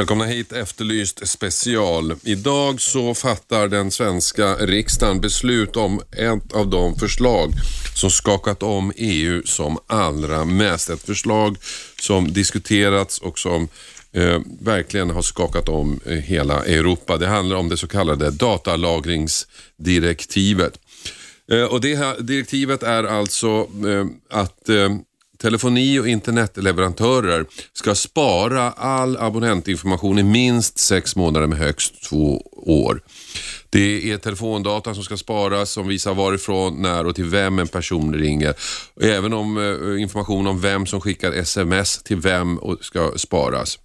Välkomna hit Efterlyst special. Idag så fattar den svenska riksdagen beslut om ett av de förslag som skakat om EU som allra mest. Ett förslag som diskuterats och som eh, verkligen har skakat om eh, hela Europa. Det handlar om det så kallade datalagringsdirektivet. Eh, och det här direktivet är alltså eh, att eh, telefoni och internetleverantörer ska spara all abonnentinformation i minst sex månader med högst två år. Det är telefondata som ska sparas som visar varifrån, när och till vem en person ringer. Även om eh, information om vem som skickar sms till vem och ska sparas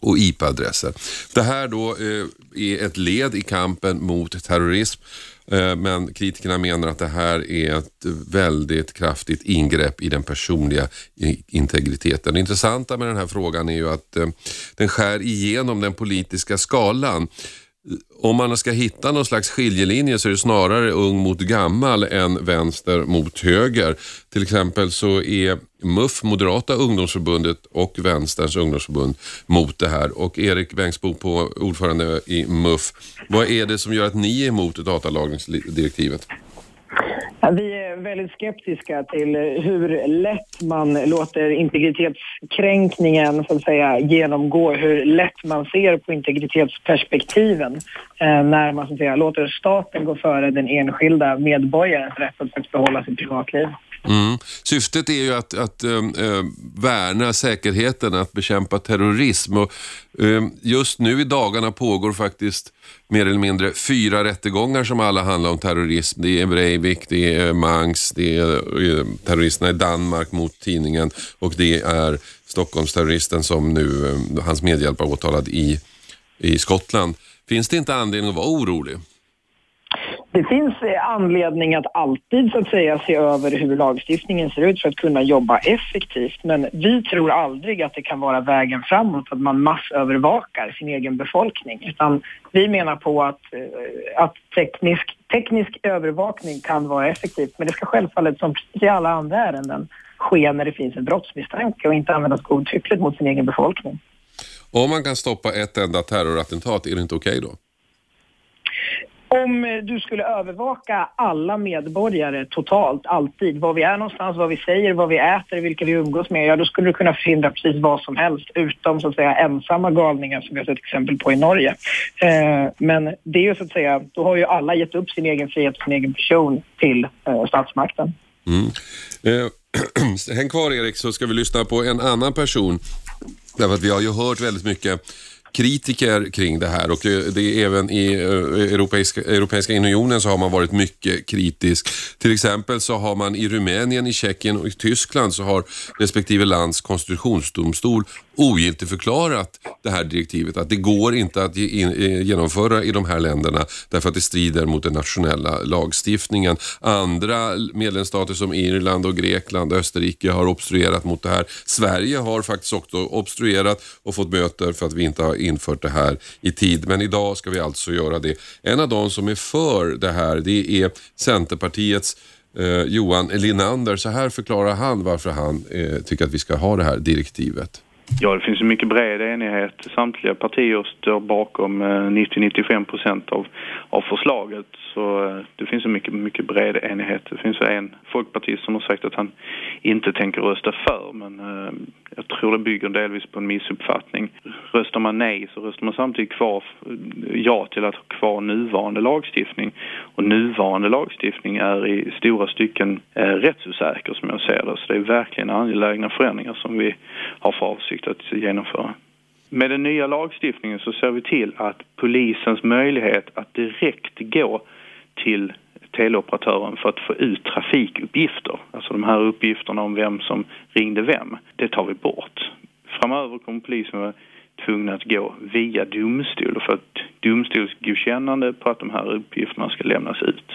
och IP-adresser. Det här då eh, är ett led i kampen mot terrorism eh, Eh, men kritikerna menar att det här är ett väldigt kraftigt ingrepp i den personliga integriteten. Det intressanta med den här frågan är ju att eh, den skär igenom den politiska skalan. Om man ska hitta någon slags skiljelinje så är det snarare ung mot gammal än vänster mot höger. Till exempel så är MUF, Moderata ungdomsförbundet och Vänsterns ungdomsförbund mot det här. Och Erik Bengtsbo, på ordförande i MUF, vad är det som gör att ni är emot datalagringsdirektivet? Vi är väldigt skeptiska till hur lätt man låter integritetskränkningen så att säga, genomgå, hur lätt man ser på integritetsperspektiven eh, när man så att säga, låter staten gå före den enskilda medborgarens rätt att faktiskt behålla sitt privatliv. Mm. Syftet är ju att, att äh, värna säkerheten, att bekämpa terrorism. Och, äh, just nu i dagarna pågår faktiskt mer eller mindre fyra rättegångar som alla handlar om terrorism. Det är Breivik, det är Mangs, det är äh, terroristerna i Danmark mot tidningen och det är Stockholmsterroristen som nu, hans medhjälpare åtalad i, i Skottland. Finns det inte anledning att vara orolig? Det finns anledning att alltid så att säga se över hur lagstiftningen ser ut för att kunna jobba effektivt. Men vi tror aldrig att det kan vara vägen framåt att man massövervakar sin egen befolkning. Utan vi menar på att, eh, att teknisk, teknisk övervakning kan vara effektivt. Men det ska självfallet som i alla andra ärenden ske när det finns en brottsmisstanke och inte användas godtyckligt mot sin egen befolkning. Om man kan stoppa ett enda terrorattentat, är det inte okej då? Om eh, du skulle övervaka alla medborgare totalt, alltid, var vi är någonstans, vad vi säger, vad vi äter, vilka vi umgås med, ja då skulle du kunna förhindra precis vad som helst, utom så att säga ensamma galningar som vi har sett exempel på i Norge. Eh, men det är ju så att säga, då har ju alla gett upp sin egen frihet och sin egen person till eh, statsmakten. Mm. Eh, häng kvar Erik så ska vi lyssna på en annan person. Därför att vi har ju hört väldigt mycket kritiker kring det här och eh, det är även i eh, Europeiska, Europeiska unionen så har man varit mycket kritisk. Till exempel så har man i Rumänien, i Tjeckien och i Tyskland så har respektive lands konstitutionsdomstol ogiltigförklarat det här direktivet. Att det går inte att ge in, eh, genomföra i de här länderna därför att det strider mot den nationella lagstiftningen. Andra medlemsstater som Irland och Grekland och Österrike har obstruerat mot det här. Sverige har faktiskt också obstruerat och fått böter för att vi inte har infört det här i tid. Men idag ska vi alltså göra det. En av de som är för det här det är Centerpartiets eh, Johan Linander. Så här förklarar han varför han eh, tycker att vi ska ha det här direktivet. Ja, det finns en mycket bred enighet. Samtliga partier står bakom eh, 90-95 procent av, av förslaget. Så eh, det finns en mycket, mycket bred enighet. Det finns en folkpartist som har sagt att han inte tänker rösta för, men eh, jag tror det bygger delvis på en missuppfattning. Röstar man nej så röstar man samtidigt kvar eh, ja till att ha kvar nuvarande lagstiftning. Och nuvarande lagstiftning är i stora stycken eh, rättsosäker som jag ser det. Så det är verkligen angelägna förändringar som vi har för avsikt att genomföra. Med den nya lagstiftningen så ser vi till att polisens möjlighet att direkt gå till teleoperatören för att få ut trafikuppgifter, alltså de här uppgifterna om vem som ringde vem, det tar vi bort. Framöver kommer polisen vara tvungna att gå via domstol och få ett domstolsgodkännande på att de här uppgifterna ska lämnas ut.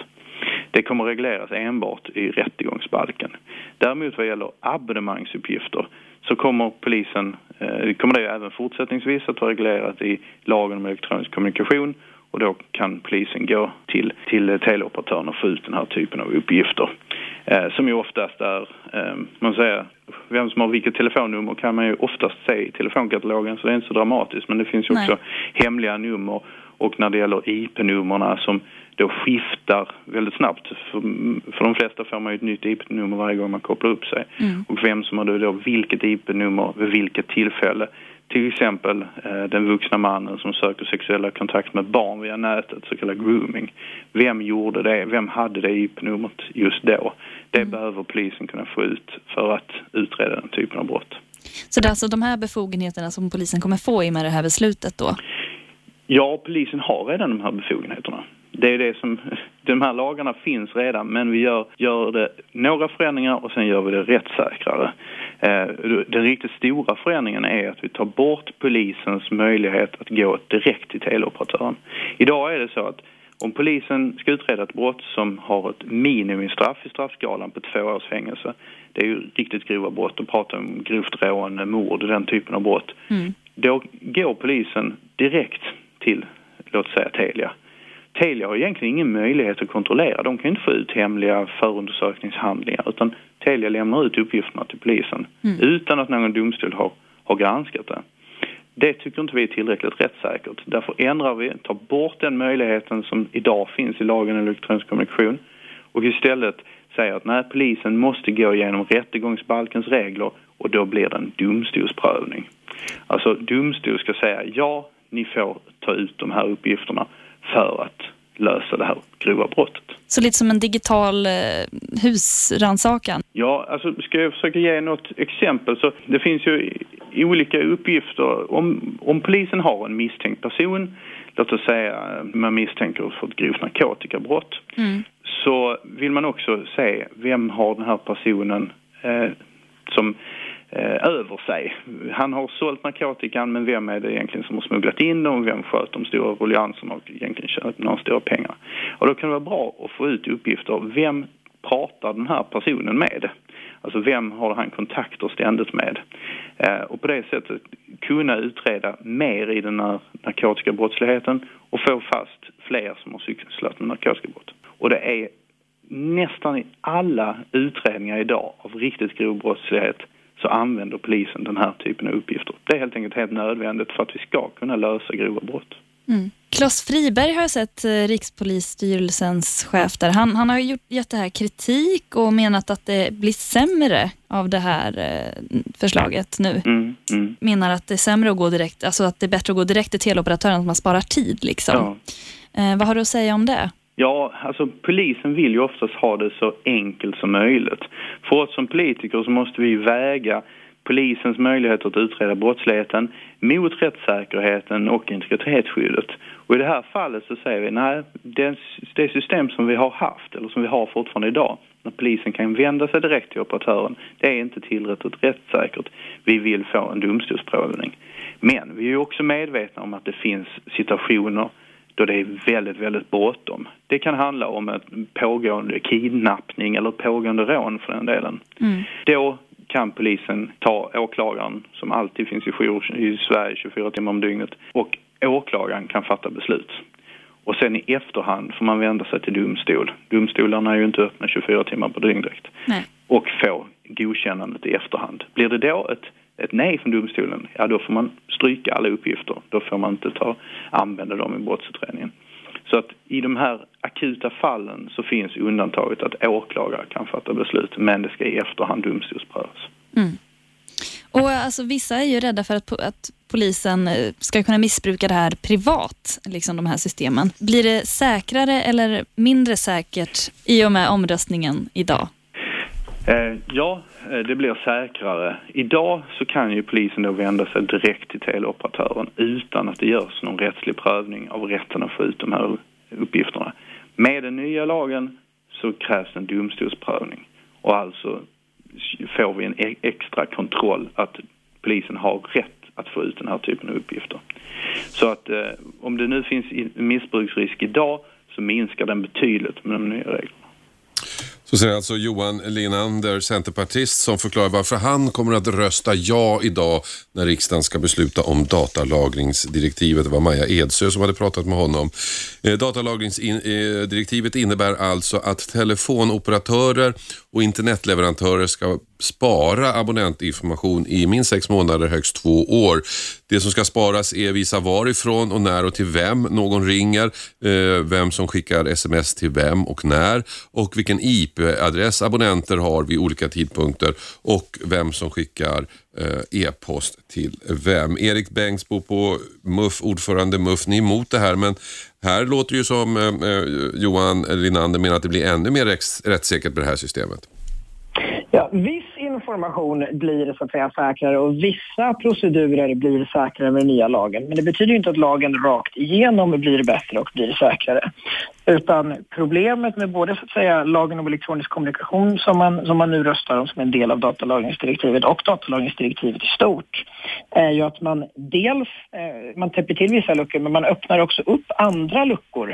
Det kommer att regleras enbart i rättegångsbalken. Däremot vad gäller abonnemangsuppgifter så kommer polisen, eh, kommer det även fortsättningsvis att vara reglerat i lagen om elektronisk kommunikation och då kan polisen gå till, till teleoperatören och få ut den här typen av uppgifter. Eh, som ju oftast är, eh, man säger, vem som har vilket telefonnummer kan man ju oftast se i telefonkatalogen så det är inte så dramatiskt men det finns ju också Nej. hemliga nummer och när det gäller IP-nummerna som då skiftar väldigt snabbt. För, för de flesta får man ju ett nytt IP-nummer varje gång man kopplar upp sig. Mm. Och vem som har då vilket IP-nummer vid vilket tillfälle. Till exempel eh, den vuxna mannen som söker sexuella kontakt med barn via nätet, så kallad grooming. Vem gjorde det? Vem hade det IP-numret just då? Det mm. behöver polisen kunna få ut för att utreda den typen av brott. Så det är alltså de här befogenheterna som polisen kommer få i med det här beslutet då? Ja, polisen har redan de här befogenheterna. Det är det som, de här lagarna finns redan men vi gör, gör det några förändringar och sen gör vi det rättssäkrare. Eh, den riktigt stora förändringen är att vi tar bort polisens möjlighet att gå direkt till teleoperatören. Idag är det så att om polisen ska utreda ett brott som har ett minimistraff i straffskalan på två års fängelse, det är ju riktigt grova brott, och pratar om grovt rån, mord, den typen av brott. Mm. Då går polisen direkt till, låt säga Telia. Telia har egentligen ingen möjlighet att kontrollera. De kan inte få ut hemliga förundersökningshandlingar utan Telia lämnar ut uppgifterna till polisen mm. utan att någon domstol har, har granskat det. Det tycker inte vi är tillräckligt rättssäkert. Därför ändrar vi, tar bort den möjligheten som idag finns i lagen om elektronisk kommunikation och istället säger att nej, polisen måste gå igenom rättegångsbalkens regler och då blir det en domstolsprövning. Alltså domstol ska säga ja, ni får ta ut de här uppgifterna för att lösa det här grova brottet. Så lite som en digital eh, husransakan? Ja, alltså ska jag försöka ge något exempel så det finns ju olika uppgifter. Om, om polisen har en misstänkt person, låt oss säga man misstänker för ett grovt narkotikabrott, mm. så vill man också se vem har den här personen eh, som Eh, Eh, över sig. Han har sålt narkotikan men vem är det egentligen som har smugglat in dem? Vem sköt de stora ruljangserna och egentligen tjänat några stora pengar? Och då kan det vara bra att få ut uppgifter. Vem pratar den här personen med? Alltså vem har han kontakter ständigt med? Eh, och på det sättet kunna utreda mer i den här narkotikabrottsligheten och få fast fler som har sysslat med narkotikabrott. Och det är nästan i alla utredningar idag av riktigt grov brottslighet så använder polisen den här typen av uppgifter. Det är helt enkelt helt nödvändigt för att vi ska kunna lösa grova brott. Mm. Klas Friberg har jag sett, eh, Rikspolisstyrelsens chef där. Han, han har gjort, gett det här kritik och menat att det blir sämre av det här eh, förslaget nu. Mm, mm. Menar att det är sämre att gå direkt, alltså att det är bättre att gå direkt till teleoperatören, att man sparar tid liksom. Ja. Eh, vad har du att säga om det? Ja, alltså polisen vill ju oftast ha det så enkelt som möjligt. För oss som politiker så måste vi väga polisens möjligheter att utreda brottsligheten mot rättssäkerheten och integritetsskyddet. Och i det här fallet så säger vi nej, det, det system som vi har haft, eller som vi har fortfarande idag, när polisen kan vända sig direkt till operatören, det är inte tillräckligt rättssäkert. Vi vill få en domstolsprövning. Men vi är också medvetna om att det finns situationer då det är väldigt, väldigt bråttom. Det kan handla om ett pågående kidnappning eller pågående rån för den delen. Mm. Då kan polisen ta åklagaren, som alltid finns i jour i Sverige 24 timmar om dygnet, och åklagaren kan fatta beslut. Och sen i efterhand får man vända sig till domstol. Domstolarna är ju inte öppna 24 timmar på dygn direkt. Nej. Och få godkännandet i efterhand. Blir det då ett ett nej från domstolen, ja då får man stryka alla uppgifter. Då får man inte ta, använda dem i brottsutredningen. Så att i de här akuta fallen så finns undantaget att åklagare kan fatta beslut men det ska i efterhand domstolsprövas. Mm. Och eh, alltså, vissa är ju rädda för att, att polisen eh, ska kunna missbruka det här privat, liksom de här systemen. Blir det säkrare eller mindre säkert i och med omröstningen idag? Eh, ja, eh, det blir säkrare. Idag så kan ju polisen då vända sig direkt till teleoperatören utan att det görs någon rättslig prövning av rätten att få ut de här uppgifterna. Med den nya lagen så krävs en domstolsprövning och alltså får vi en e- extra kontroll att polisen har rätt att få ut den här typen av uppgifter. Så att eh, om det nu finns missbruksrisk idag så minskar den betydligt med de nya reglerna. Så säger alltså Johan Linander, centerpartist, som förklarar varför han kommer att rösta ja idag när riksdagen ska besluta om datalagringsdirektivet. Det var Maja Edsö som hade pratat med honom. Eh, datalagringsdirektivet innebär alltså att telefonoperatörer och internetleverantörer ska spara abonnentinformation i minst sex månader, högst två år. Det som ska sparas är visa varifrån och när och till vem någon ringer, eh, vem som skickar sms till vem och när och vilken IP-adress abonnenter har vid olika tidpunkter och vem som skickar eh, e-post till vem. Erik Bengtsbo på MUF, ordförande MUF, ni är emot det här men här låter det ju som eh, Johan Linander menar att det blir ännu mer rättssäkert med det här systemet. Ja, vi information blir så att säga säkrare och vissa procedurer blir säkrare med den nya lagen. Men det betyder inte att lagen rakt igenom blir bättre och blir säkrare. Utan problemet med både så att säga, lagen om elektronisk kommunikation som man, som man nu röstar om som en del av datalagringsdirektivet och datalagringsdirektivet i stort är ju att man dels eh, man täpper till vissa luckor men man öppnar också upp andra luckor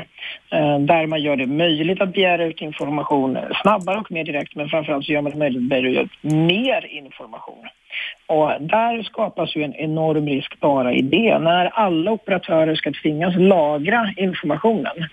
eh, där man gör det möjligt att begära ut information snabbare och mer direkt men framförallt så gör man det möjligt att begära ut mer information. Och där skapas ju en enorm risk bara i det. När alla operatörer ska tvingas lagra informationen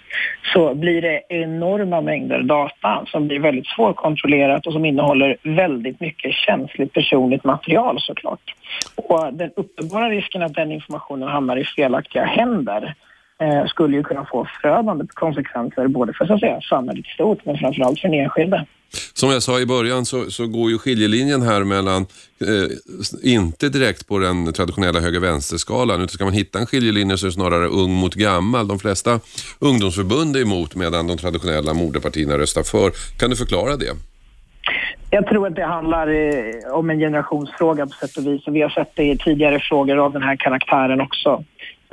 så blir det enorma mängder data som blir väldigt svårkontrollerat och som innehåller väldigt mycket känsligt personligt material såklart. Och den uppenbara risken att den informationen hamnar i felaktiga händer eh, skulle ju kunna få förödande konsekvenser både för så att säga, samhället i stort men framförallt för den enskilde. Som jag sa i början så, så går ju skiljelinjen här mellan, eh, inte direkt på den traditionella höger-vänster-skalan, utan ska man hitta en skiljelinje så är det snarare ung mot gammal. De flesta ungdomsförbund är emot medan de traditionella moderpartierna röstar för. Kan du förklara det? Jag tror att det handlar eh, om en generationsfråga på sätt och vis. Vi har sett det i tidigare frågor av den här karaktären också.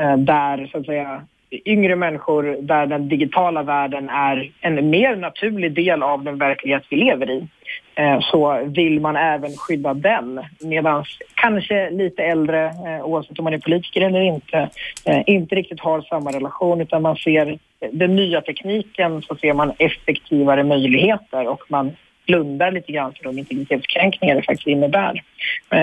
Eh, där så att säga yngre människor där den digitala världen är en mer naturlig del av den verklighet vi lever i eh, så vill man även skydda den. Medan kanske lite äldre, eh, oavsett om man är politiker eller inte, eh, inte riktigt har samma relation utan man ser den nya tekniken så ser man effektivare möjligheter och man blundar lite grann för de integritetskränkningar det faktiskt innebär.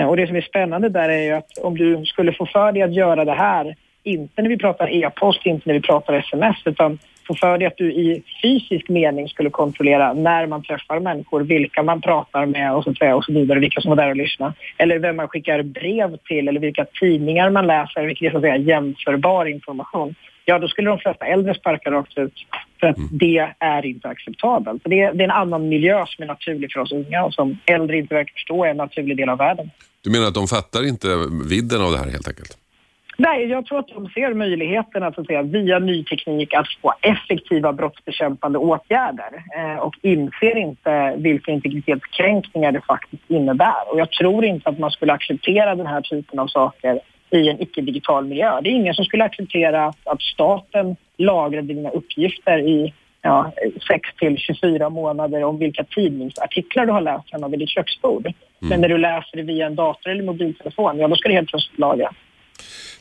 Och det som är spännande där är ju att om du skulle få för dig att göra det här inte när vi pratar e-post, inte när vi pratar sms, utan få för dig att du i fysisk mening skulle kontrollera när man träffar människor, vilka man pratar med och så, säga, och så vidare, vilka som var där och lyssnade. Eller vem man skickar brev till eller vilka tidningar man läser, vilket är så att säga jämförbar information. Ja, då skulle de flesta äldre sparka rakt ut för att mm. det är inte acceptabelt. det, är, det är en annan miljö som är naturlig för oss unga och som äldre inte verkar förstå är en naturlig del av världen. Du menar att de fattar inte vidden av det här helt enkelt? Nej, jag tror att de ser möjligheterna att, att säga, via ny teknik att få effektiva brottsbekämpande åtgärder eh, och inser inte vilka integritetskränkningar det faktiskt innebär. Och jag tror inte att man skulle acceptera den här typen av saker i en icke-digital miljö. Det är ingen som skulle acceptera att staten lagrar dina uppgifter i ja, 6 till 24 månader om vilka tidningsartiklar du har läst hemma vid ditt köksbord. Mm. Men när du läser det via en dator eller mobiltelefon, ja då ska det helt plötsligt lagras.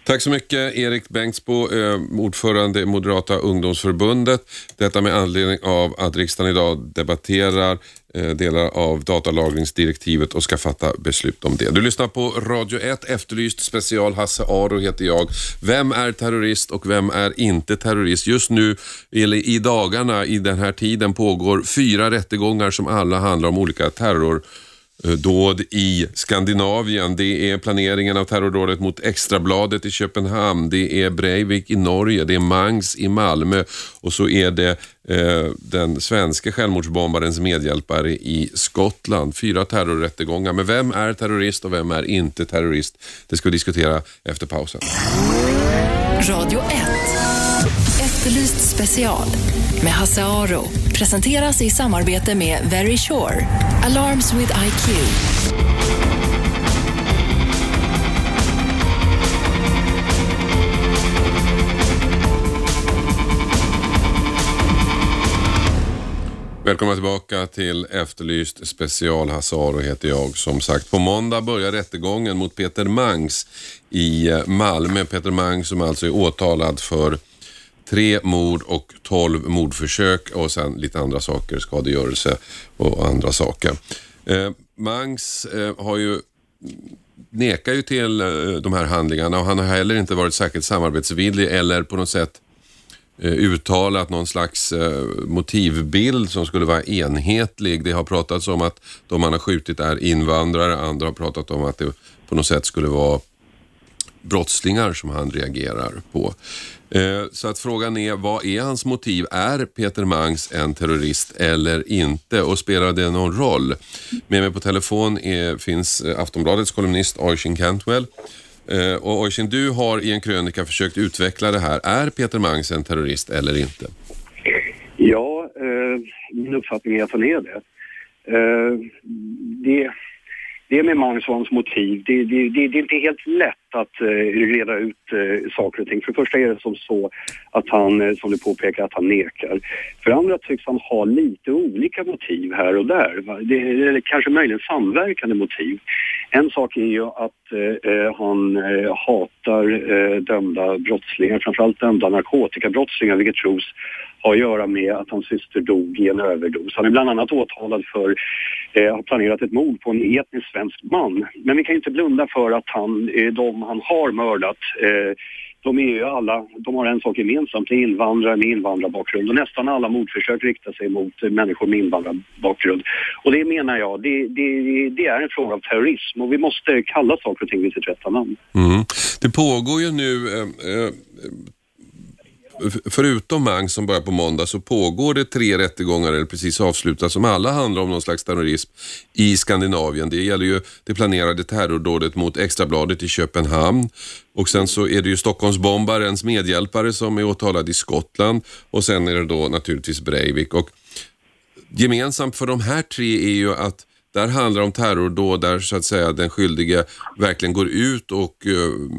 Tack så mycket Erik Bengtsbo, eh, ordförande i Moderata ungdomsförbundet. Detta med anledning av att riksdagen idag debatterar eh, delar av datalagringsdirektivet och ska fatta beslut om det. Du lyssnar på Radio 1, Efterlyst special. Hasse Aro heter jag. Vem är terrorist och vem är inte terrorist? Just nu, eller i dagarna, i den här tiden pågår fyra rättegångar som alla handlar om olika terror Eh, dåd i Skandinavien. Det är planeringen av terrordådet mot Extrabladet i Köpenhamn. Det är Breivik i Norge. Det är Mangs i Malmö och så är det eh, den svenska självmordsbombarens medhjälpare i Skottland. Fyra terrorrättegångar. Men vem är terrorist och vem är inte terrorist? Det ska vi diskutera efter pausen. Radio 1. Efterlyst special med Hasse Aro presenteras i samarbete med Very Sure. Alarms with IQ. Välkomna tillbaka till Efterlyst special. Hasse Aro heter jag. Som sagt, på måndag börjar rättegången mot Peter Mangs i eh, Malmö. Peter Mangs som alltså är åtalad för tre mord och tolv mordförsök och sen lite andra saker, skadegörelse och andra saker. Eh, Mangs eh, har ju nekar ju till eh, de här handlingarna och han har heller inte varit särskilt samarbetsvillig eller på något sätt eh, uttalat någon slags eh, motivbild som skulle vara enhetlig. Det har pratats om att de man har skjutit är invandrare, andra har pratat om att det på något sätt skulle vara brottslingar som han reagerar på. Eh, så att frågan är, vad är hans motiv? Är Peter Mangs en terrorist eller inte? Och spelar det någon roll? Med mig på telefon är, finns eh, Aftonbladets kolumnist Oisin Cantwell. Eh, och Oisin, du har i en krönika försökt utveckla det här. Är Peter Mangs en terrorist eller inte? Ja, eh, min uppfattning är att han är det. Eh, det det med Magnussons motiv, det, det, det, det, är inte helt lätt att uh, reda ut uh, saker och ting. För det första är det som så att han, uh, som du påpekar, att han nekar. För det andra tycks han ha lite olika motiv här och där. Det eller kanske möjligen samverkande motiv. En sak är ju att eh, eh, han eh, hatar dömda brottslingar, framförallt dömda narkotikabrottslingar, vilket tros ha att göra med att hans syster dog i en överdos. Han är bland annat åtalad för eh, har planerat ett mord på en etnisk svensk man. Men vi kan ju inte blunda för att han, eh, de han har mördat eh, de är ju alla, de har en sak gemensamt, det är invandrare med invandrarbakgrund och nästan alla mordförsök riktar sig mot människor med invandrarbakgrund. Och det menar jag, det, det, det är en fråga av terrorism och vi måste kalla saker och ting vid sitt rätta namn. Mm. Det pågår ju nu eh, eh förutom Mang som börjar på måndag så pågår det tre rättegångar eller precis avslutas som alla handlar om någon slags terrorism i Skandinavien. Det gäller ju det planerade terrordådet mot Extrabladet i Köpenhamn. Och sen så är det ju Stockholmsbombarens medhjälpare som är åtalad i Skottland. Och sen är det då naturligtvis Breivik. Och gemensamt för de här tre är ju att där handlar det om terrordåd där så att säga den skyldige verkligen går ut och uh,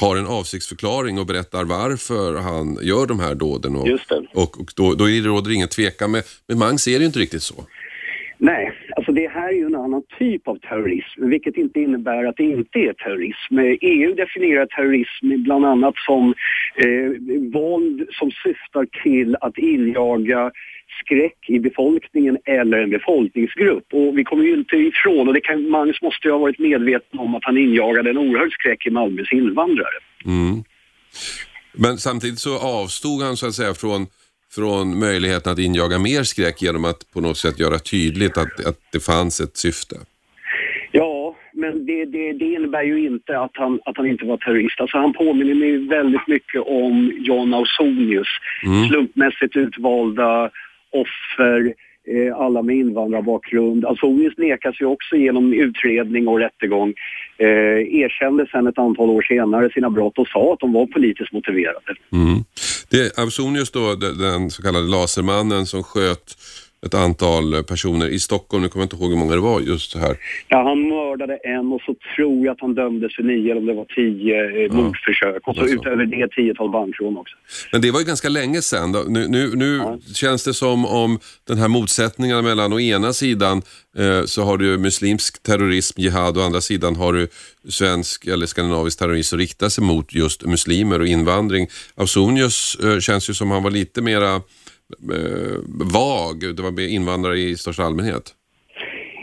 har en avsiktsförklaring och berättar varför han gör de här dåden. Och, Just det. och, och då, då råder ingen tvekan. Men, men Mangs är det ju inte riktigt så. Nej, alltså det här är ju en annan typ av terrorism, vilket inte innebär att det inte är terrorism. Eh, EU definierar terrorism bland annat som eh, våld som syftar till att injaga skräck i befolkningen eller en befolkningsgrupp. Och vi kommer ju inte ifrån, och det kan, Magnus måste ju ha varit medveten om att han injagade en oerhörd skräck i Malmös invandrare. Mm. Men samtidigt så avstod han så att säga från, från möjligheten att injaga mer skräck genom att på något sätt göra tydligt att, att det fanns ett syfte. Ja, men det, det, det, innebär ju inte att han, att han inte var terrorist. Alltså han påminner mig väldigt mycket om John Ausonius. Mm. Slumpmässigt utvalda offer, eh, alla med invandrarbakgrund. Onis nekas ju också genom utredning och rättegång. Eh, erkände sen ett antal år senare sina brott och sa att de var politiskt motiverade. Mm. Det Ausonius då, den så kallade lasermannen som sköt ett antal personer i Stockholm. Nu kommer jag inte ihåg hur många det var just så här. Ja, han mördade en och så tror jag att han dömdes för nio eller om det var tio eh, ja, mordförsök. Och så utöver det tiotal bankrån också. Men det var ju ganska länge sedan. Nu, nu, nu ja. känns det som om den här motsättningen mellan å ena sidan eh, så har du muslimsk terrorism, jihad, och å andra sidan har du svensk eller skandinavisk terrorism som riktar sig mot just muslimer och invandring. Ausonius eh, känns ju som han var lite mera Eh, vag? Det var invandrare i största allmänhet?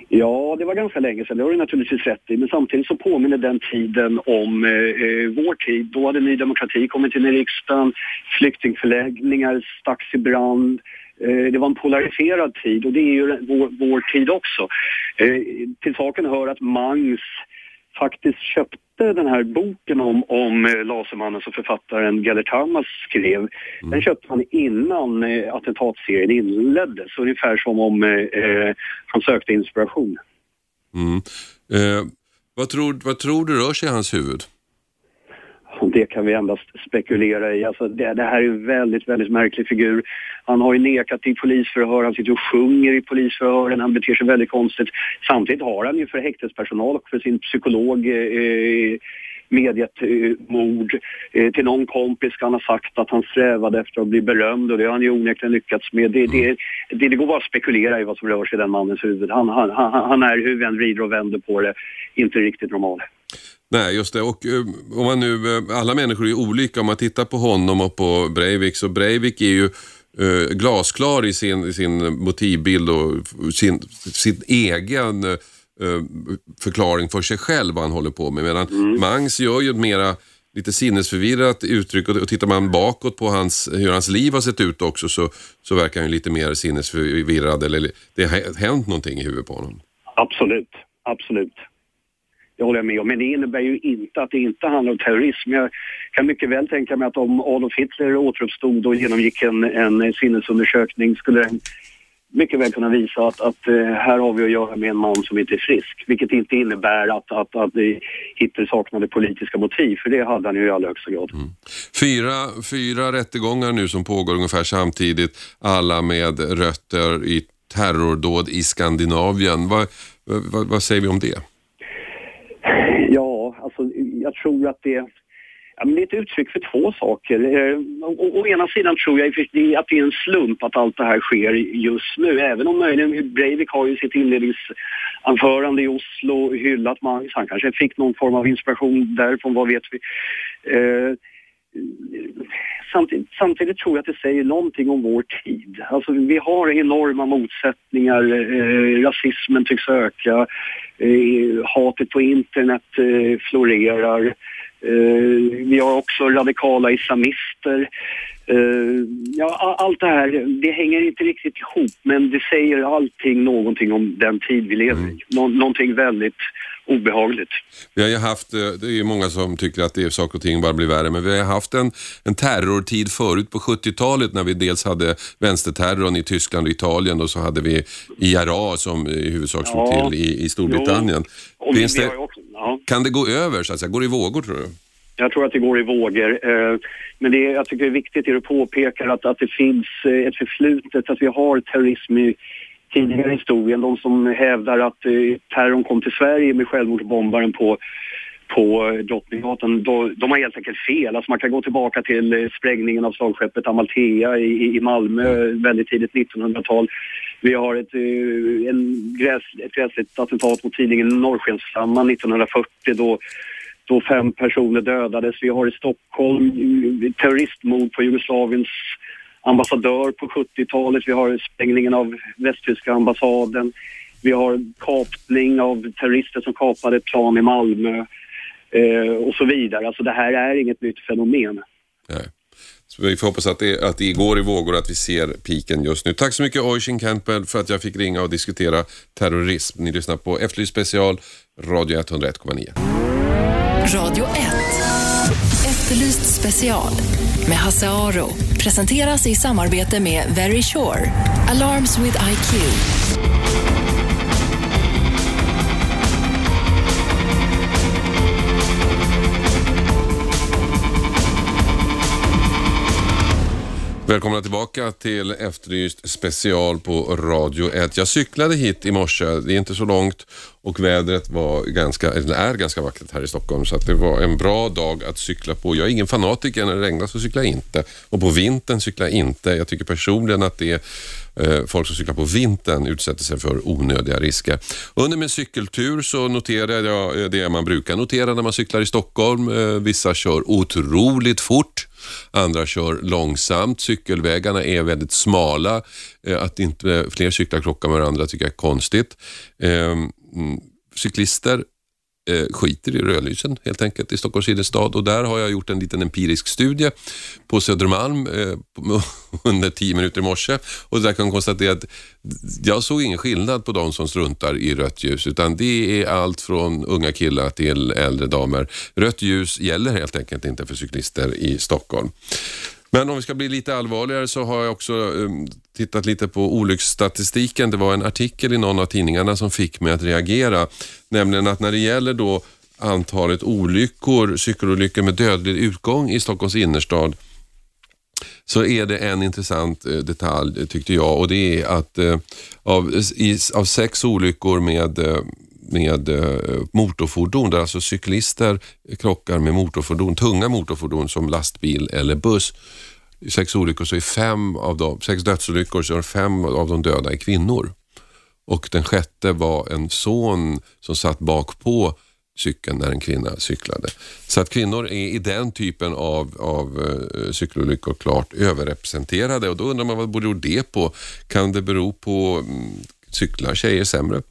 Ja, det var ganska länge sedan, det har du naturligtvis rätt i. Men samtidigt så påminner den tiden om eh, eh, vår tid. Då hade Ny Demokrati kommit in i riksdagen, flyktingförläggningar stacks i brand. Eh, det var en polariserad tid och det är ju vår, vår tid också. Eh, till saken hör att Mangs faktiskt köpte den här boken om, om eh, Lasermannen som författaren Gellert Hamas skrev, mm. den köpte han innan eh, attentatsserien inleddes. Ungefär som om eh, eh, han sökte inspiration. Mm. Eh, vad, tror, vad tror du rör sig i hans huvud? Det kan vi endast spekulera i. Alltså det, det, här är en väldigt, väldigt märklig figur. Han har ju nekat i polisförhör, han sitter och sjunger i polisförhören, han beter sig väldigt konstigt. Samtidigt har han ju för häktespersonal och för sin psykolog eh, medgett eh, mord. Eh, till någon kompis kan han ha sagt att han strävade efter att bli berömd och det har han ju onekligen lyckats med. Det, det, det, det går bara att spekulera i vad som rör sig i den mannens huvud. Han, han, han, han är, hur vi än vrider och vänder på det, inte riktigt normal. Nej, just det. Och eh, om man nu, eh, alla människor är olika. Om man tittar på honom och på Breivik, så Breivik är ju eh, glasklar i sin, sin motivbild och sin, sin egen eh, förklaring för sig själv vad han håller på med. Medan mm. Mangs gör ju ett mera lite sinnesförvirrat uttryck och, och tittar man bakåt på hans, hur hans liv har sett ut också så, så verkar han lite mer sinnesförvirrad eller det har hänt någonting i huvudet på honom. Absolut, absolut. Det håller jag med om. Men det innebär ju inte att det inte handlar om terrorism. Jag kan mycket väl tänka mig att om Adolf Hitler återuppstod och genomgick en, en sinnesundersökning skulle den mycket väl kunna visa att, att eh, här har vi att göra med en man som inte är frisk. Vilket inte innebär att, att, att eh, Hitler saknade politiska motiv, för det hade han ju i allra högsta grad. Mm. Fyra, fyra rättegångar nu som pågår ungefär samtidigt, alla med rötter i terrordåd i Skandinavien. Vad, vad, vad säger vi om det? Jag tror att det Ja, men det är ett uttryck för två saker. Eh, å, å, ena sidan tror jag att det är en slump att allt det här sker just nu. Även om möjligen Breivik har ju sitt inledningsanförande i Oslo hyllat Magnus. Han kanske fick någon form av inspiration därifrån, vad vet vi. Eh, samtidigt, samtidigt, tror jag att det säger någonting om vår tid. Alltså, vi har enorma motsättningar, eh, rasismen tycks öka, eh, hatet på internet eh, florerar. Eh, vi har också radikala islamister. Uh, ja, allt det här, det hänger inte riktigt ihop men det säger allting någonting om den tid vi lever i. Mm. Nå någonting väldigt obehagligt. Vi har ju haft, eh, det är ju många som tycker att det är saker och ting bara blir värre, men vi har haft en, en terrortid förut på 70-talet när vi dels hade vänsterterrorn i Tyskland och Italien och så hade vi IRA som i huvudsak slog ja, till i, i Storbritannien. Jo, det, också, ja. Kan det gå över så att säga? Går det i vågor tror du? Jag tror att det går i vågor. Eh, men det, jag tycker det är viktigt det du påpekar att, att det finns eh, ett förflutet, att vi har terrorism i tidigare historien. De som hävdar att eh, terrorn kom till Sverige med självmordsbombaren på på Drottninggatan, de har helt enkelt fel. Alltså man kan gå tillbaka till sprängningen av slagskeppet Amalthea i, i Malmö väldigt tidigt 1900-tal. Vi har ett, en gräs, ett gräsligt attentat mot tidningen Norrskensflamman 1940 då då fem personer dödades. Vi har i Stockholm terroristmord på Jugoslaviens ambassadör på 70-talet. Vi har sprängningen av västtyska ambassaden. Vi har kapning av terrorister som kapade ett plan i Malmö eh, och så vidare. Alltså det här är inget nytt fenomen. Nej. Så vi får hoppas att det, att det går i vågor att vi ser piken just nu. Tack så mycket Oisin Campbell för att jag fick ringa och diskutera terrorism. Ni lyssnar på Efterlyst special, Radio 101,9. Radio 1. Efterlyst special med Hasse Aro. Presenteras i samarbete med Very Sure. Alarms with IQ. Välkomna tillbaka till Efterlyst special på Radio 1. Jag cyklade hit i morse, det är inte så långt och vädret var ganska, eller är ganska vackert här i Stockholm så att det var en bra dag att cykla på. Jag är ingen fanatiker, när det regnar så cyklar jag inte och på vintern cyklar jag inte. Jag tycker personligen att det är eh, folk som cyklar på vintern utsätter sig för onödiga risker. Under min cykeltur så noterade jag eh, det man brukar notera när man cyklar i Stockholm. Eh, vissa kör otroligt fort andra kör långsamt. Cykelvägarna är väldigt smala. Eh, att inte fler cyklar krockar med varandra tycker jag är konstigt. Ehm, mm, cyklister eh, skiter i rödlysen helt enkelt i Stockholms innerstad och där har jag gjort en liten empirisk studie på Södermalm eh, under tio minuter i morse och där kan jag konstatera att jag såg ingen skillnad på de som struntar i rött ljus utan det är allt från unga killar till äldre damer. Rött ljus gäller helt enkelt inte för cyklister i Stockholm. Men om vi ska bli lite allvarligare så har jag också um, tittat lite på olycksstatistiken. Det var en artikel i någon av tidningarna som fick mig att reagera. Nämligen att när det gäller då antalet olyckor, cykelolyckor med dödlig utgång i Stockholms innerstad så är det en intressant eh, detalj eh, tyckte jag och det är att eh, av, i, av sex olyckor med eh, med eh, motorfordon där alltså cyklister krockar med motorfordon, tunga motorfordon som lastbil eller buss. I sex olyckor så är fem av dem, sex dödsolyckor så är fem av de döda är kvinnor. Och den sjätte var en son som satt bak på cykeln när en kvinna cyklade. Så att kvinnor är i den typen av, av eh, cykelolyckor klart överrepresenterade och då undrar man vad beror det på? Kan det bero på mm, cyklar tjejer sämre?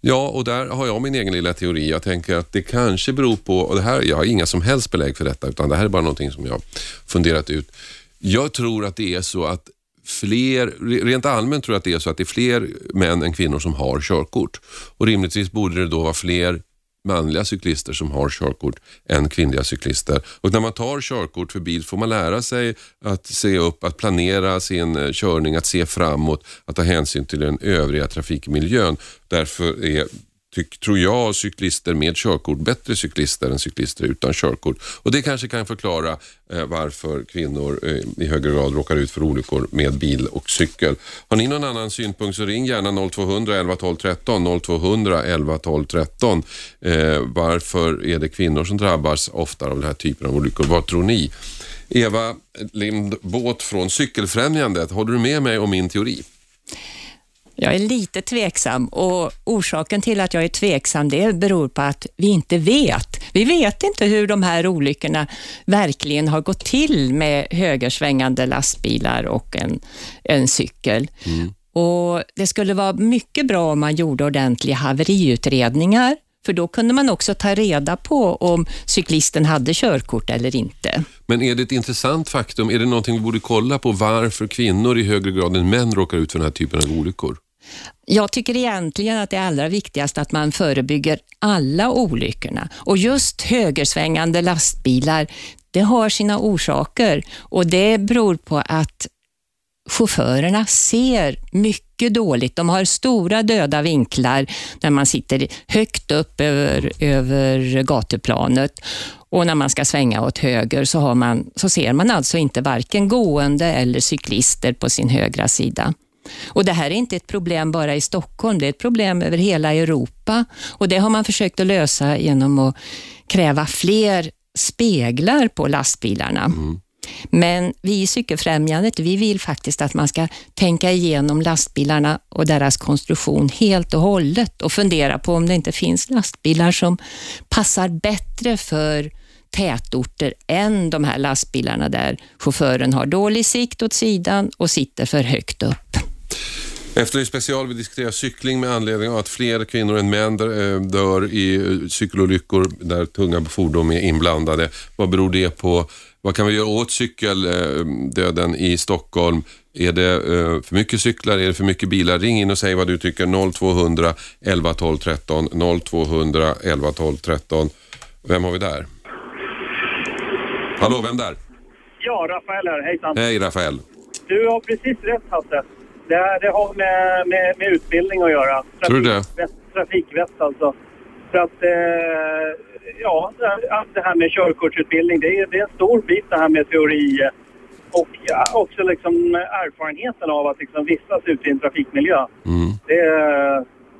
Ja, och där har jag min egen lilla teori. Jag tänker att det kanske beror på, och det här, jag har inga som helst belägg för detta, utan det här är bara någonting som jag funderat ut. Jag tror att det är så att fler, rent allmänt tror jag att det är så att det är fler män än kvinnor som har körkort. Och rimligtvis borde det då vara fler manliga cyklister som har körkort än kvinnliga cyklister. Och när man tar körkort för bil får man lära sig att se upp, att planera sin eh, körning, att se framåt, att ta hänsyn till den övriga trafikmiljön. Därför är tyck, tror jag, cyklister med körkort bättre cyklister än cyklister utan körkort. Och Det kanske kan förklara eh, varför kvinnor eh, i högre grad råkar ut för olyckor med bil och cykel. Har ni någon annan synpunkt så ring gärna 0200 11 12 13. 0200 11 12 13. Eh, varför är det kvinnor som drabbas oftare av den här typen av olyckor? Vad tror ni? Eva Lindbåt från Cykelfrämjandet, håller du med mig om min teori? Jag är lite tveksam och orsaken till att jag är tveksam det beror på att vi inte vet. Vi vet inte hur de här olyckorna verkligen har gått till med högersvängande lastbilar och en, en cykel. Mm. Och Det skulle vara mycket bra om man gjorde ordentliga haveriutredningar för då kunde man också ta reda på om cyklisten hade körkort eller inte. Men är det ett intressant faktum? Är det någonting vi borde kolla på varför kvinnor i högre grad än män råkar ut för den här typen av olyckor? Jag tycker egentligen att det är allra viktigast att man förebygger alla olyckorna. Och just högersvängande lastbilar, det har sina orsaker och det beror på att chaufförerna ser mycket dåligt. De har stora döda vinklar när man sitter högt upp över, över gatuplanet och när man ska svänga åt höger så, har man, så ser man alltså inte varken gående eller cyklister på sin högra sida. Och Det här är inte ett problem bara i Stockholm, det är ett problem över hela Europa och det har man försökt att lösa genom att kräva fler speglar på lastbilarna. Mm. Men vi i Cykelfrämjandet, vi vill faktiskt att man ska tänka igenom lastbilarna och deras konstruktion helt och hållet och fundera på om det inte finns lastbilar som passar bättre för tätorter än de här lastbilarna där chauffören har dålig sikt åt sidan och sitter för högt upp. Efter special vi diskuterar cykling med anledning av att fler kvinnor än män eh, dör i eh, cykelolyckor där tunga fordon är inblandade. Vad beror det på? Vad kan vi göra åt cykeldöden i Stockholm? Är det eh, för mycket cyklar? Är det för mycket bilar? Ring in och säg vad du tycker. 0200 11 12 13. 0200 11 12 13. Vem har vi där? Hallå, vem där? Ja, Rafael här. Hejsan. Hej Rafael. Du har precis rätt Hasse. Det, det har med, med, med, utbildning att göra. Trafik, Tror du det? Trafikvett alltså. För att, eh, ja, det här med körkortsutbildning, det är, det är en stor bit det här med teori och ja, också liksom erfarenheten av att liksom vistas ute i en trafikmiljö. Mm. Det,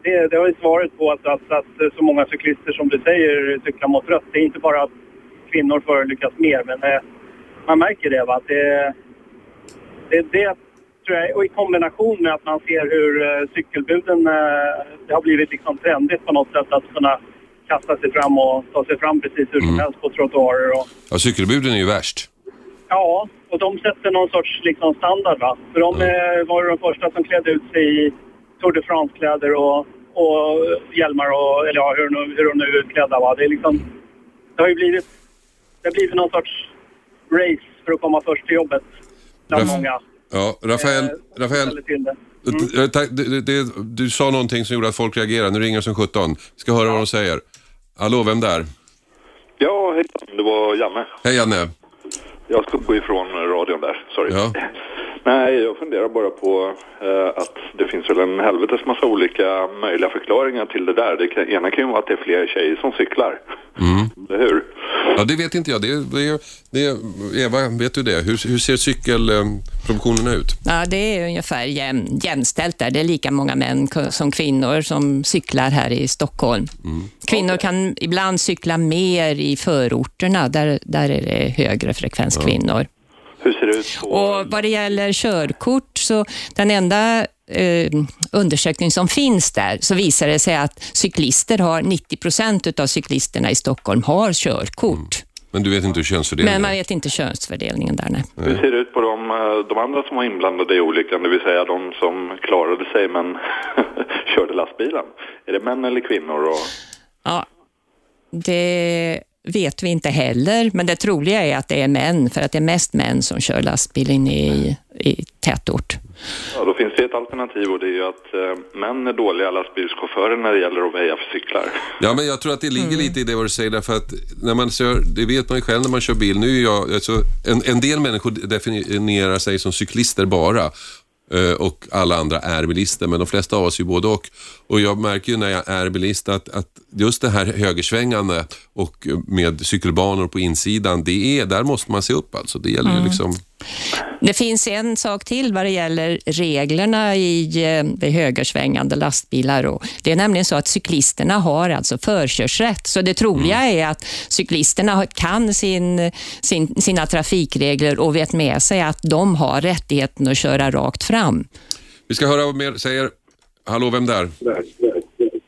det, det har ju svaret på att, att, att så många cyklister som du säger cyklar mot rött. Det är inte bara att kvinnor förolyckas mer, men eh, man märker det. Va? Det, det, det tror jag, och i kombination med att man ser hur eh, cykelbuden, eh, det har blivit liksom trendigt på något sätt att kunna kasta sig fram och ta sig fram precis hur som mm. helst på trottoarer. Och... Ja, cykelbuden är ju värst. Ja, och de sätter någon sorts liksom, standard. Va? För de mm. var de första som klädde ut sig i Tour de France-kläder och, och hjälmar och, eller ja, hur, hur de nu är utklädda. Va? Det, är liksom, det har ju blivit, det har blivit någon sorts race för att komma först till jobbet bland många. Ja, Rafael, eh, Rafael mm. Eh, det, det, du sa någonting som gjorde att folk reagerade. Nu ringer som 17. Ska höra ja. vad de säger. Hallå, vem där? Ja, hej. Det var Janne. Hej Janne. Jag ska gå ifrån radion där, sorry. Ja. Nej, jag funderar bara på eh, att det finns väl en helvetes massa olika möjliga förklaringar till det där. Det kan, ena kan ju vara att det är fler tjejer som cyklar. Mm. Eller hur? Ja, det vet inte jag. Det, det, det, Eva, vet du det? Hur, hur ser cykelproduktionen ut? Ja, det är ungefär jäm, jämställt där. Det är lika många män som kvinnor som cyklar här i Stockholm. Mm. Kvinnor kan ibland cykla mer i förorterna. Där, där är det högre frekvens ja. kvinnor. Hur ser det ut? På... Och vad det gäller körkort så den enda eh, undersökning som finns där så visar det sig att cyklister har 90 procent av cyklisterna i Stockholm har körkort. Mm. Men du vet inte hur könsfördelningen Men man vet inte könsfördelningen där, nej. Hur ser det ut på de, eh, de andra som var inblandade i olyckan, det vill säga de som klarade sig men körde lastbilen? Är det män eller kvinnor? Och... Ja, det vet vi inte heller, men det troliga är att det är män, för att det är mest män som kör lastbil inne i, i tätort. Ja, då finns det ett alternativ och det är ju att eh, män är dåliga lastbilschaufförer när det gäller att väja för cyklar. Ja, men jag tror att det ligger mm. lite i det vad du säger, därför att när man kör, det vet man ju själv när man kör bil. Nu är jag, alltså, en, en del människor definierar sig som cyklister bara och alla andra är bilister, men de flesta av oss är ju både och. Och jag märker ju när jag är bilist att, att just det här högersvängande och med cykelbanor på insidan, det är, där måste man se upp alltså. Det gäller mm. liksom... Det finns en sak till vad det gäller reglerna i eh, högersvängande lastbilar. Och det är nämligen så att cyklisterna har alltså förkörsrätt. Så det troliga mm. är att cyklisterna kan sin, sin, sina trafikregler och vet med sig att de har rättigheten att köra rakt fram. Vi ska höra vad mer säger. Hallå, vem där?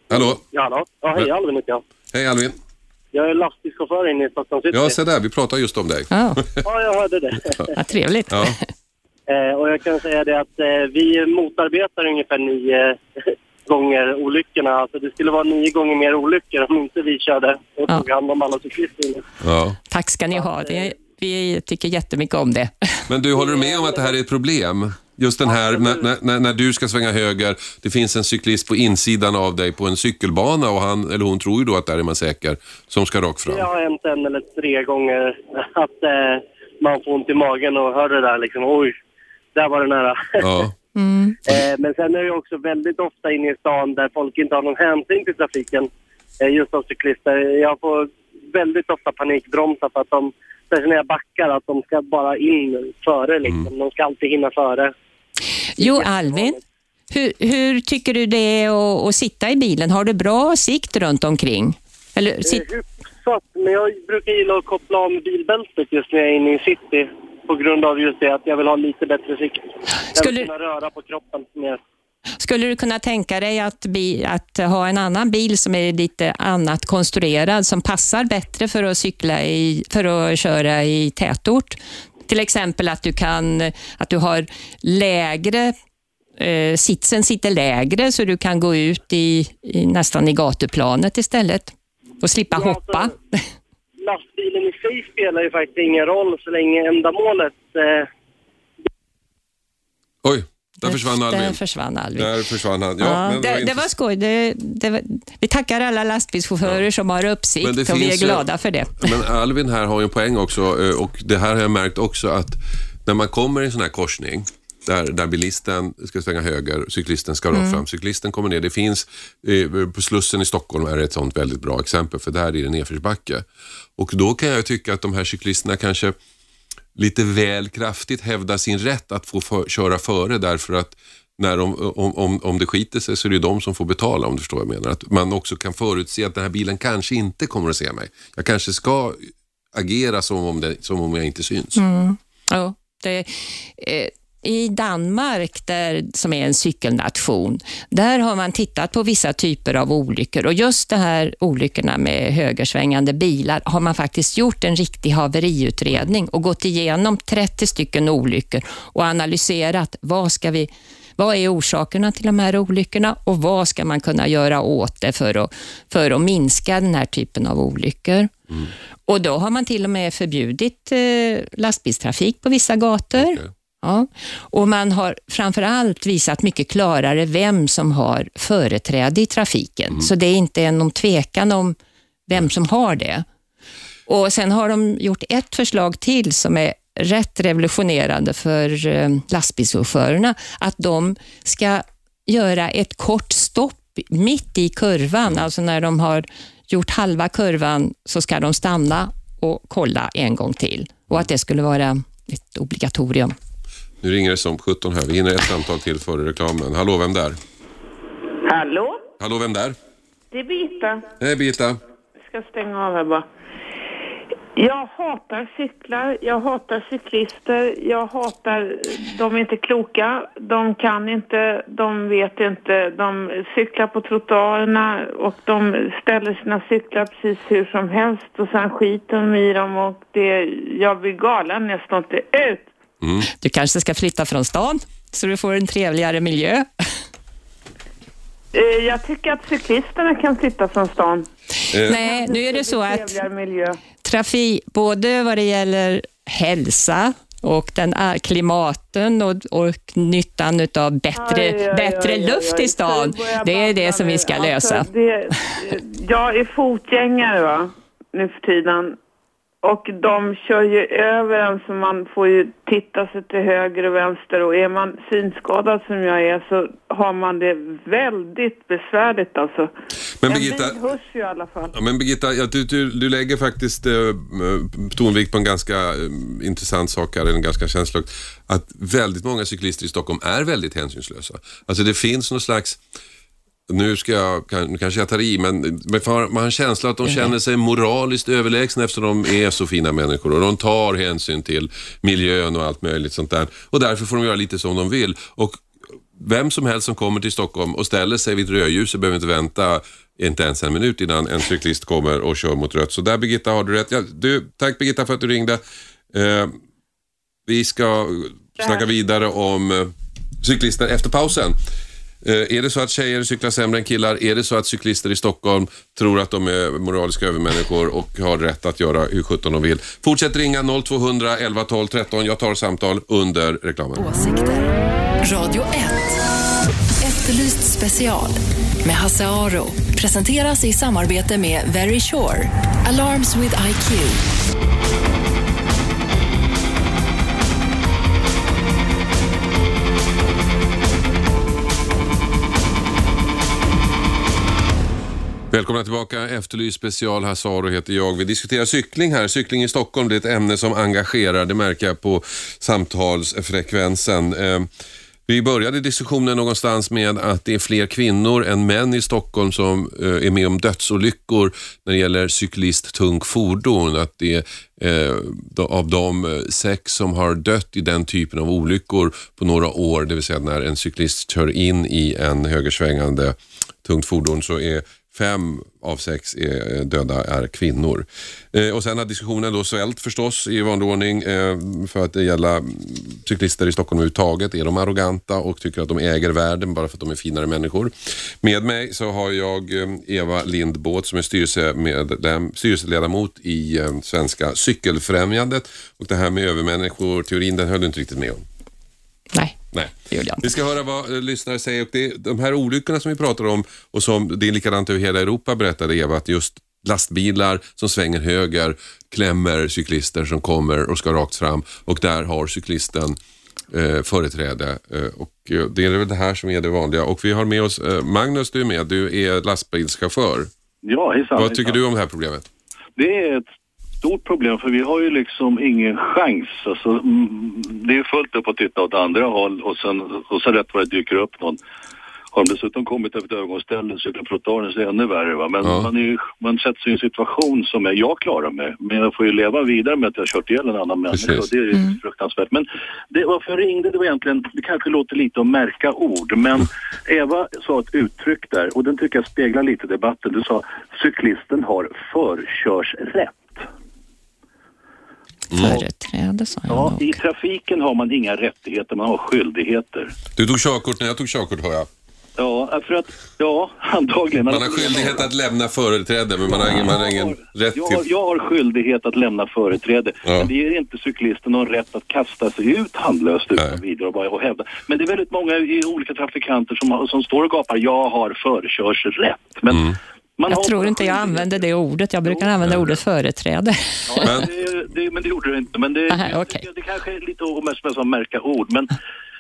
Hallå? Ja, hallå. Ja, hej Alvin heter jag. Hej Alvin. Jag är lastbilschaufför inne i Stockholm city. Ja, se där. Vi pratar just om dig. Ja, ja jag hörde det. ja, trevligt. Ja. Eh, och jag kan säga det att eh, vi motarbetar ungefär nio gånger olyckorna. Alltså det skulle vara nio gånger mer olyckor om inte vi körde och tog hand om alla cyklister. Ja. Tack ska ni ha. Det, vi tycker jättemycket om det. Men du, håller du med om att det här är ett problem? Just den här, när, när, när, du ska svänga höger, det finns en cyklist på insidan av dig på en cykelbana och han eller hon tror ju då att där är man säker, som ska rakt fram. Det har hänt en eller tre gånger att eh, man får ont i magen och hör det där liksom, oj, där var det nära. Ja. Mm. eh, men sen är det också väldigt ofta inne i stan där folk inte har någon hänsyn till trafiken, eh, just av cyklister. Jag får väldigt ofta panikbromsa för att de speciellt när jag backar, att de ska bara in före liksom. Mm. De ska alltid hinna före. Jo, Alvin, hur, hur tycker du det är att, att, sitta i bilen? Har du bra sikt runt omkring? Eller, sit... Hyfsat, men jag brukar gilla att koppla av bilbältet just när jag är inne i city. På grund av just det att jag vill ha lite bättre sikt. Jag Skulle... vill kunna röra på kroppen mer. Skulle du kunna tänka dig att, bi, att, ha en annan bil som är lite annat konstruerad, som passar bättre för att cykla i, för att köra i tätort? Till exempel att du, kan, att du har lägre eh, sitsen sitter lägre så du kan gå ut i, i, nästan i gatuplanet istället och slippa ja, hoppa. Alltså, lastbilen i sig spelar ju faktiskt ingen roll så länge ändamålet... Eh... Oj, där försvann Alvin. Där försvann Alvin. Där försvann han. Ja, ja det, var det, var skoj. Det, det vi tackar alla lastbilschaufförer ja. som har uppsikt och vi är glada för det. Men Alvin här har ju en poäng också eh, och det här har jag märkt också att när man kommer i en sån här korsning där, där bilisten ska svänga höger, cyklisten ska rakt mm. fram. Cyklisten kommer ner. Det finns, eh, på Slussen i Stockholm är det ett sånt väldigt bra exempel, för där är det nedförsbacke. Och då kan jag tycka att de här cyklisterna kanske lite väl kraftigt hävda sin rätt att få för, köra före därför att när de, om, om, om det skiter sig så är det de som får betala om du förstår vad jag menar. Att man också kan förutse att den här bilen kanske inte kommer att se mig. Jag kanske ska agera som om, det, som om jag inte syns. Mm. Ja, det, eh, i Danmark, där, som är en cykelnation, där har man tittat på vissa typer av olyckor och just de här olyckorna med högersvängande bilar har man faktiskt gjort en riktig haveriutredning och gått igenom 30 stycken olyckor och analyserat vad ska vi vad är orsakerna till de här olyckorna och vad ska man kunna göra åt det för att, för att minska den här typen av olyckor? Mm. Och då har man till och med förbjudit eh, lastbilstrafik på vissa gator. Okay. Ja. Och man har framför allt visat mycket klarare vem som har företräde i trafiken. Mm. Så det är inte någon tvekan om vem som har det. Och Sen har de gjort ett förslag till som är rätt revolutionerande för eh, lastbilschaufförerna. Att de ska göra ett kort stopp mitt i kurvan. Mm. Alltså när de har gjort halva kurvan så ska de stanna och kolla en gång till. Och att det skulle vara ett obligatorium. Nu ringer det som 17 här. Vi hinner ett samtal till före reklamen. Hallå, vem där? Hallå? Hallå, vem där? Det är Birgitta. Hej Birgitta. Jag ska stänga av här bara. Jag hatar cyklar, jag hatar cyklister, jag hatar, de är inte kloka, de kan inte, de vet inte, de cyklar på trottoarerna och de ställer sina cyklar precis hur som helst och sen skiter de i dem och det, jag blir galen jag står inte ut. Mm. Du kanske ska flytta från stan så du får en trevligare miljö. Eh, jag tycker att cyklisterna kan flytta från stan. Eh. Nej, nu är det så att trafik, både vad det gäller hälsa och den är klimaten och, och nyttan av bättre, aj, aj, bättre aj, luft i stan. Det är det som vi ska lösa. Alltså, det, jag är fotgängare va, nu för tiden och de kör ju över en så man får ju titta sig till höger och vänster och är man synskadad som jag är så har man det väldigt besvärligt alltså. Men Birgitta, en bil hörs ju i alla fall. Ja, men Birgitta, ja, du, du, du lägger faktiskt eh, tonvikt på en ganska eh, intressant sak här, en ganska känslig att väldigt många cyklister i Stockholm är väldigt hänsynslösa. Alltså det finns någon slags nu ska jag, nu kanske jag tar i, men man har en känsla att de känner sig moraliskt överlägsna eftersom de är så fina människor och de tar hänsyn till miljön och allt möjligt sånt där. Och därför får de göra lite som de vill. Och vem som helst som kommer till Stockholm och ställer sig vid rödljuset behöver inte vänta inte ens en minut innan en cyklist kommer och kör mot rött. Så där Birgitta har du rätt. Ja, du, tack Birgitta för att du ringde. Eh, vi ska snacka vidare om eh, cyklister efter pausen. Eh, är det så att tjejer cyklar sämre än killar? Är det så att cyklister i Stockholm tror att de är moraliska övermänniskor och har rätt att göra hur sjutton de vill? Fortsätt ringa 0200 11 12 13. Jag tar samtal under reklamen. Åsikter. Radio 1. Efterlyst special med Hasse Aro. Presenteras i samarbete med Very Sure. Alarms with IQ. Välkomna tillbaka. Efterlyst special. Hasaro heter jag. Vi diskuterar cykling här. Cykling i Stockholm det är ett ämne som engagerar. Det märker jag på samtalsfrekvensen. Ehm, vi började diskussionen någonstans med att det är fler kvinnor än män i Stockholm som eh, är med om dödsolyckor när det gäller cyklist tungt fordon. Att det är eh, av de eh, sex som har dött i den typen av olyckor på några år, det vill säga när en cyklist kör in i en högersvängande tungt fordon så är Fem av sex är eh, döda är kvinnor. Eh, och Sen har diskussionen då svällt förstås i vanlig ordning eh, för att det gäller mm, cyklister i Stockholm överhuvudtaget. Är de arroganta och tycker att de äger världen bara för att de är finare människor? Med mig så har jag eh, Eva Lindbåt som är styrelsemedlem, styrelseledamot i eh, Svenska Cykelfrämjandet. Och det här med övermänniskor-teorin, den höll du inte riktigt med om. Nej. Nej. Det gjorde jag inte. Vi ska höra vad eh, lyssnare säger. Och det, de här olyckorna som vi pratar om och som det är likadant över hela Europa berättade Eva, att just lastbilar som svänger höger klämmer cyklister som kommer och ska rakt fram och där har cyklisten eh, företräde. Eh, och eh, det är väl det här som är det vanliga. Och vi har med oss eh, Magnus, du är med. Du är lastbilschaufför. Ja, hejsan. Vad tycker hejsan. du om det här problemet? Det är ett stort problem för vi har ju liksom ingen chans. Alltså, mm, det är fullt upp att titta åt andra håll och sen, och sen rätt vad det dyker upp någon. Har de dessutom kommit över ett övergångsställe så är trottoaren så ännu värre. Va? Men ja. man, är, man sätter sig i en situation som är, jag klarar mig, men jag får ju leva vidare med att jag har kört ihjäl en annan människa. Det är mm. fruktansvärt. Men det, varför jag ringde det var egentligen, det kanske låter lite att märka ord, men Eva sa ett uttryck där och den tycker jag speglar lite debatten. Du sa cyklisten har förkörsrätt. Företräde sa jag Ja, i trafiken har man inga rättigheter, man har skyldigheter. Du tog körkort när jag tog körkort, hör jag. Ja, för att, ja, antagligen. Man har skyldighet att lämna företräde, men man har ingen, man har ingen rätt jag, till... Jag har skyldighet att lämna företräde, ja. men det ger inte cyklisten någon rätt att kasta sig ut handlöst utan vidare och bara och hävda. Men det är väldigt många i olika trafikanter som, som står och gapar, jag har förkörsrätt. Men mm. jag tror inte jag använder det ordet. Jag brukar använda ordet företräde. Ja, men... Det, det, men det gjorde du inte. Men det, Aha, okay. det, det, kanske är lite som att märka ord. Men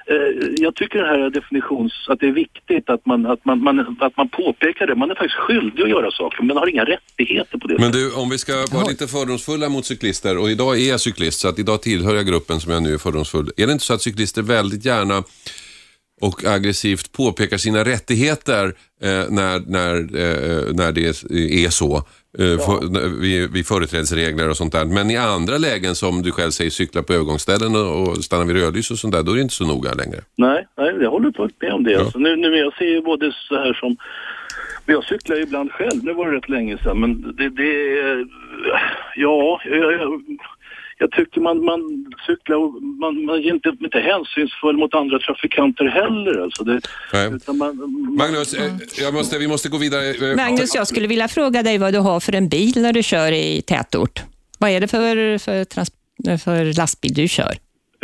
eh, jag tycker det här definitions... Att det är viktigt att man, att, man, man, att man påpekar det. Man är faktiskt skyldig att göra saker, men man har inga rättigheter på det Men du, om vi ska vara lite fördomsfulla mot cyklister, och idag är jag cyklist, så att idag tillhör jag gruppen som jag nu är fördomsfull. Är det inte så att cyklister väldigt gärna och aggressivt påpekar sina rättigheter eh, när, när, eh, när det är så. Eh, för, vid, vid företrädesregler och sånt där. Men i andra lägen som du själv säger, cykla på övergångsställen och, och stanna vid rödljus och sånt där, då är det inte så noga längre. Nej, nej jag håller faktiskt med om det. Ja. Alltså, nu, nu, jag ser ju både så här som jag cyklar ju ibland själv, nu var det rätt länge sedan, men det, det ja, jag, jag, jag tycker man, man cyklar och man, man är inte, inte hänsynsfull mot andra trafikanter heller. Alltså det, man, Magnus, mm. jag måste, vi måste gå vidare. Eh, Magnus, jag skulle vilja fråga dig vad du har för en bil när du kör i tätort. Vad är det för, för, trans, för lastbil du kör?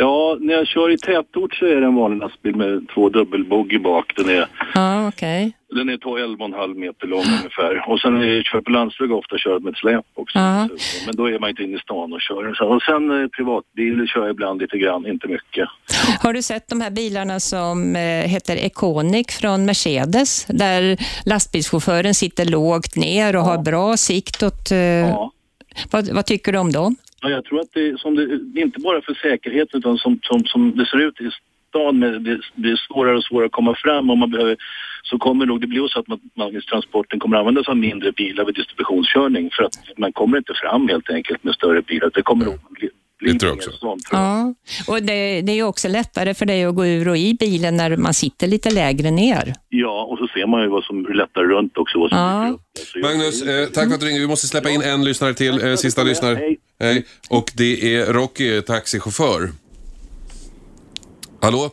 Ja, när jag kör i tätort så är det en vanlig lastbil med två dubbelboggy bak. Den är, ah, okay. den är 11,5 meter lång ungefär. Och sen när jag kör på landsväg ofta kör med ett släp också. Ah. Men då är man inte inne i stan och kör. Och sen eh, privatbil kör jag ibland lite grann, inte mycket. Har du sett de här bilarna som eh, heter Econic från Mercedes? Där lastbilschauffören sitter lågt ner och ja. har bra sikt åt... Eh, ja. vad, vad tycker du om dem? Ja, jag tror att det, som det, inte bara för säkerheten utan som, som, som det ser ut i stan, med, det, är svårare och svårare att komma fram och man behöver, så kommer nog det bli så att man, transporten kommer användas av mindre bilar vid distributionskörning för att man kommer inte fram helt enkelt med större bilar. Det kommer nog bli det tror jag också. Sånt, tror jag. Ja, och det, det är ju också lättare för dig att gå ur och i bilen när man sitter lite lägre ner. Ja, och så ser man ju vad som lättar runt också. Vad som ja. Magnus, eh, tack för att du ringde. Vi måste släppa in en lyssnare till, eh, sista lyssnare. Hej. Hej. Och det är Rocky, taxichaufför. Hallå?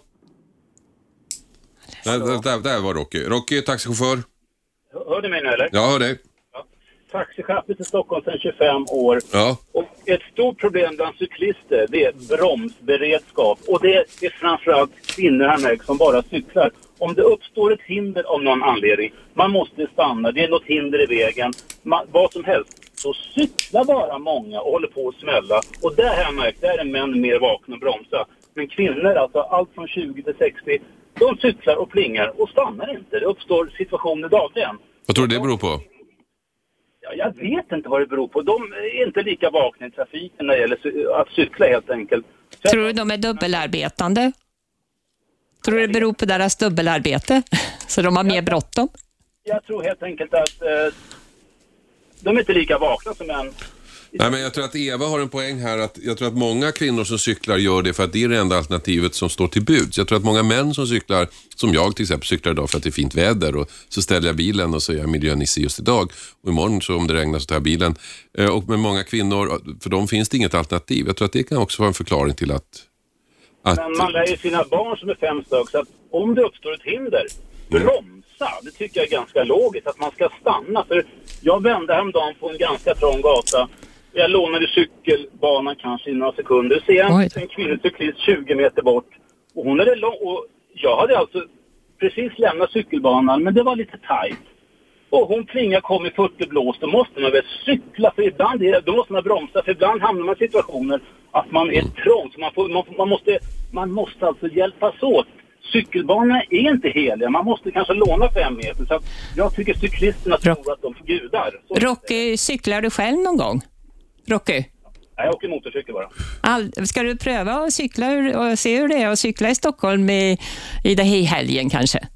Där, där, där var Rocky. Rocky, taxichaufför. Hör du mig nu eller? Jag hör dig. Ja. Taxichaufför i Stockholm sedan 25 år. Ja. Och ett stort problem bland cyklister det är bromsberedskap. Och det är framförallt kvinnor här märks som bara cyklar. Om det uppstår ett hinder av någon anledning, man måste stanna, det är något hinder i vägen, man, vad som helst så cyklar bara många och håller på att smälla. Och där har jag märkt, där är män mer vakna och bromsa. Men kvinnor, alltså allt från 20 till 60, de cyklar och plingar och stannar inte. Det uppstår situationer dagligen. Vad tror du det beror på? Ja, jag vet inte vad det beror på. De är inte lika vakna i trafiken när det gäller att cykla helt enkelt. Så tror du de är dubbelarbetande? Tror du det beror på deras dubbelarbete? Så de har mer bråttom? Jag tror helt enkelt att eh, de är inte lika vakna som en Nej, men jag tror att Eva har en poäng här. Att jag tror att många kvinnor som cyklar gör det för att det är det enda alternativet som står till buds. Jag tror att många män som cyklar, som jag till exempel, cyklar idag för att det är fint väder och så ställer jag bilen och så är jag miljönisse just idag. Och imorgon så om det regnar så tar jag bilen. Eh, och med många kvinnor, för dem finns det inget alternativ. Jag tror att det kan också vara en förklaring till att... att... Men man lär ju sina barn som är fem stök, så att om det uppstår ett hinder, bromsa. Det tycker jag är ganska logiskt, att man ska stanna. För jag vände häromdagen på en ganska trång gata. Jag lånade cykelbanan kanske i några sekunder. Ser jag en, en kvinnlig cyklist 20 meter bort. Och hon är lång. Och jag hade alltså precis lämnat cykelbanan, men det var lite tajt. Och hon plingar kom i 40 blås. Då måste man väl cykla, för ibland är, då måste man bromsa. För ibland hamnar man i situationer att man är trång. Så man, får, man, man, måste, man måste alltså hjälpas åt cykelbanorna är inte heliga. Man måste kanske låna fem meter. Så jag tycker cyklisterna tror att de är gudar. Rocky, cyklar du själv någon gång? Rocky? Jag åker motorcykel bara. All, ska du pröva att cykla och se hur det är att cykla i Stockholm i, i det här helgen kanske?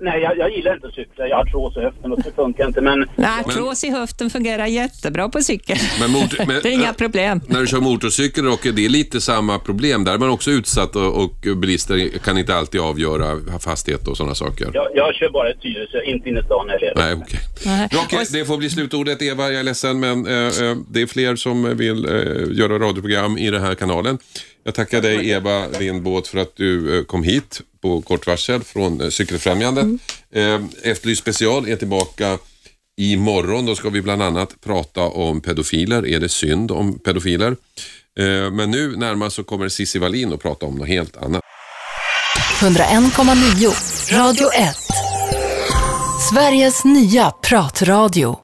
Nej, jag, jag, gillar inte att cykla. Jag har trås i höften och det funkar inte. Men... Nej, trås i höften fungerar jättebra på cykel. Men motor, men, det är inga problem. När du kör motorcykel, Rocky, det är lite samma problem. Där är man också utsatt och, och bilister kan inte alltid avgöra hastighet och sådana saker. Jag, jag kör bara i Tyresö, inte inne i stan heller. Nej, okej. Okay. Rocky, det får bli slutordet. Eva, jag är ledsen, men äh, det är fler som vill äh, göra radioprogram i den här kanalen. Jag tackar dig Eva Lindbåt för att du kom hit på kort varsel från eh, Cykelfrämjandet. Mm. Efterlyst special är tillbaka imorgon. Då ska vi bland annat prata om pedofiler. Är det synd om pedofiler? Eh, men nu närmast så kommer Cissi Wallin att prata om något helt annat. 101,9 Radio 1 Sveriges nya pratradio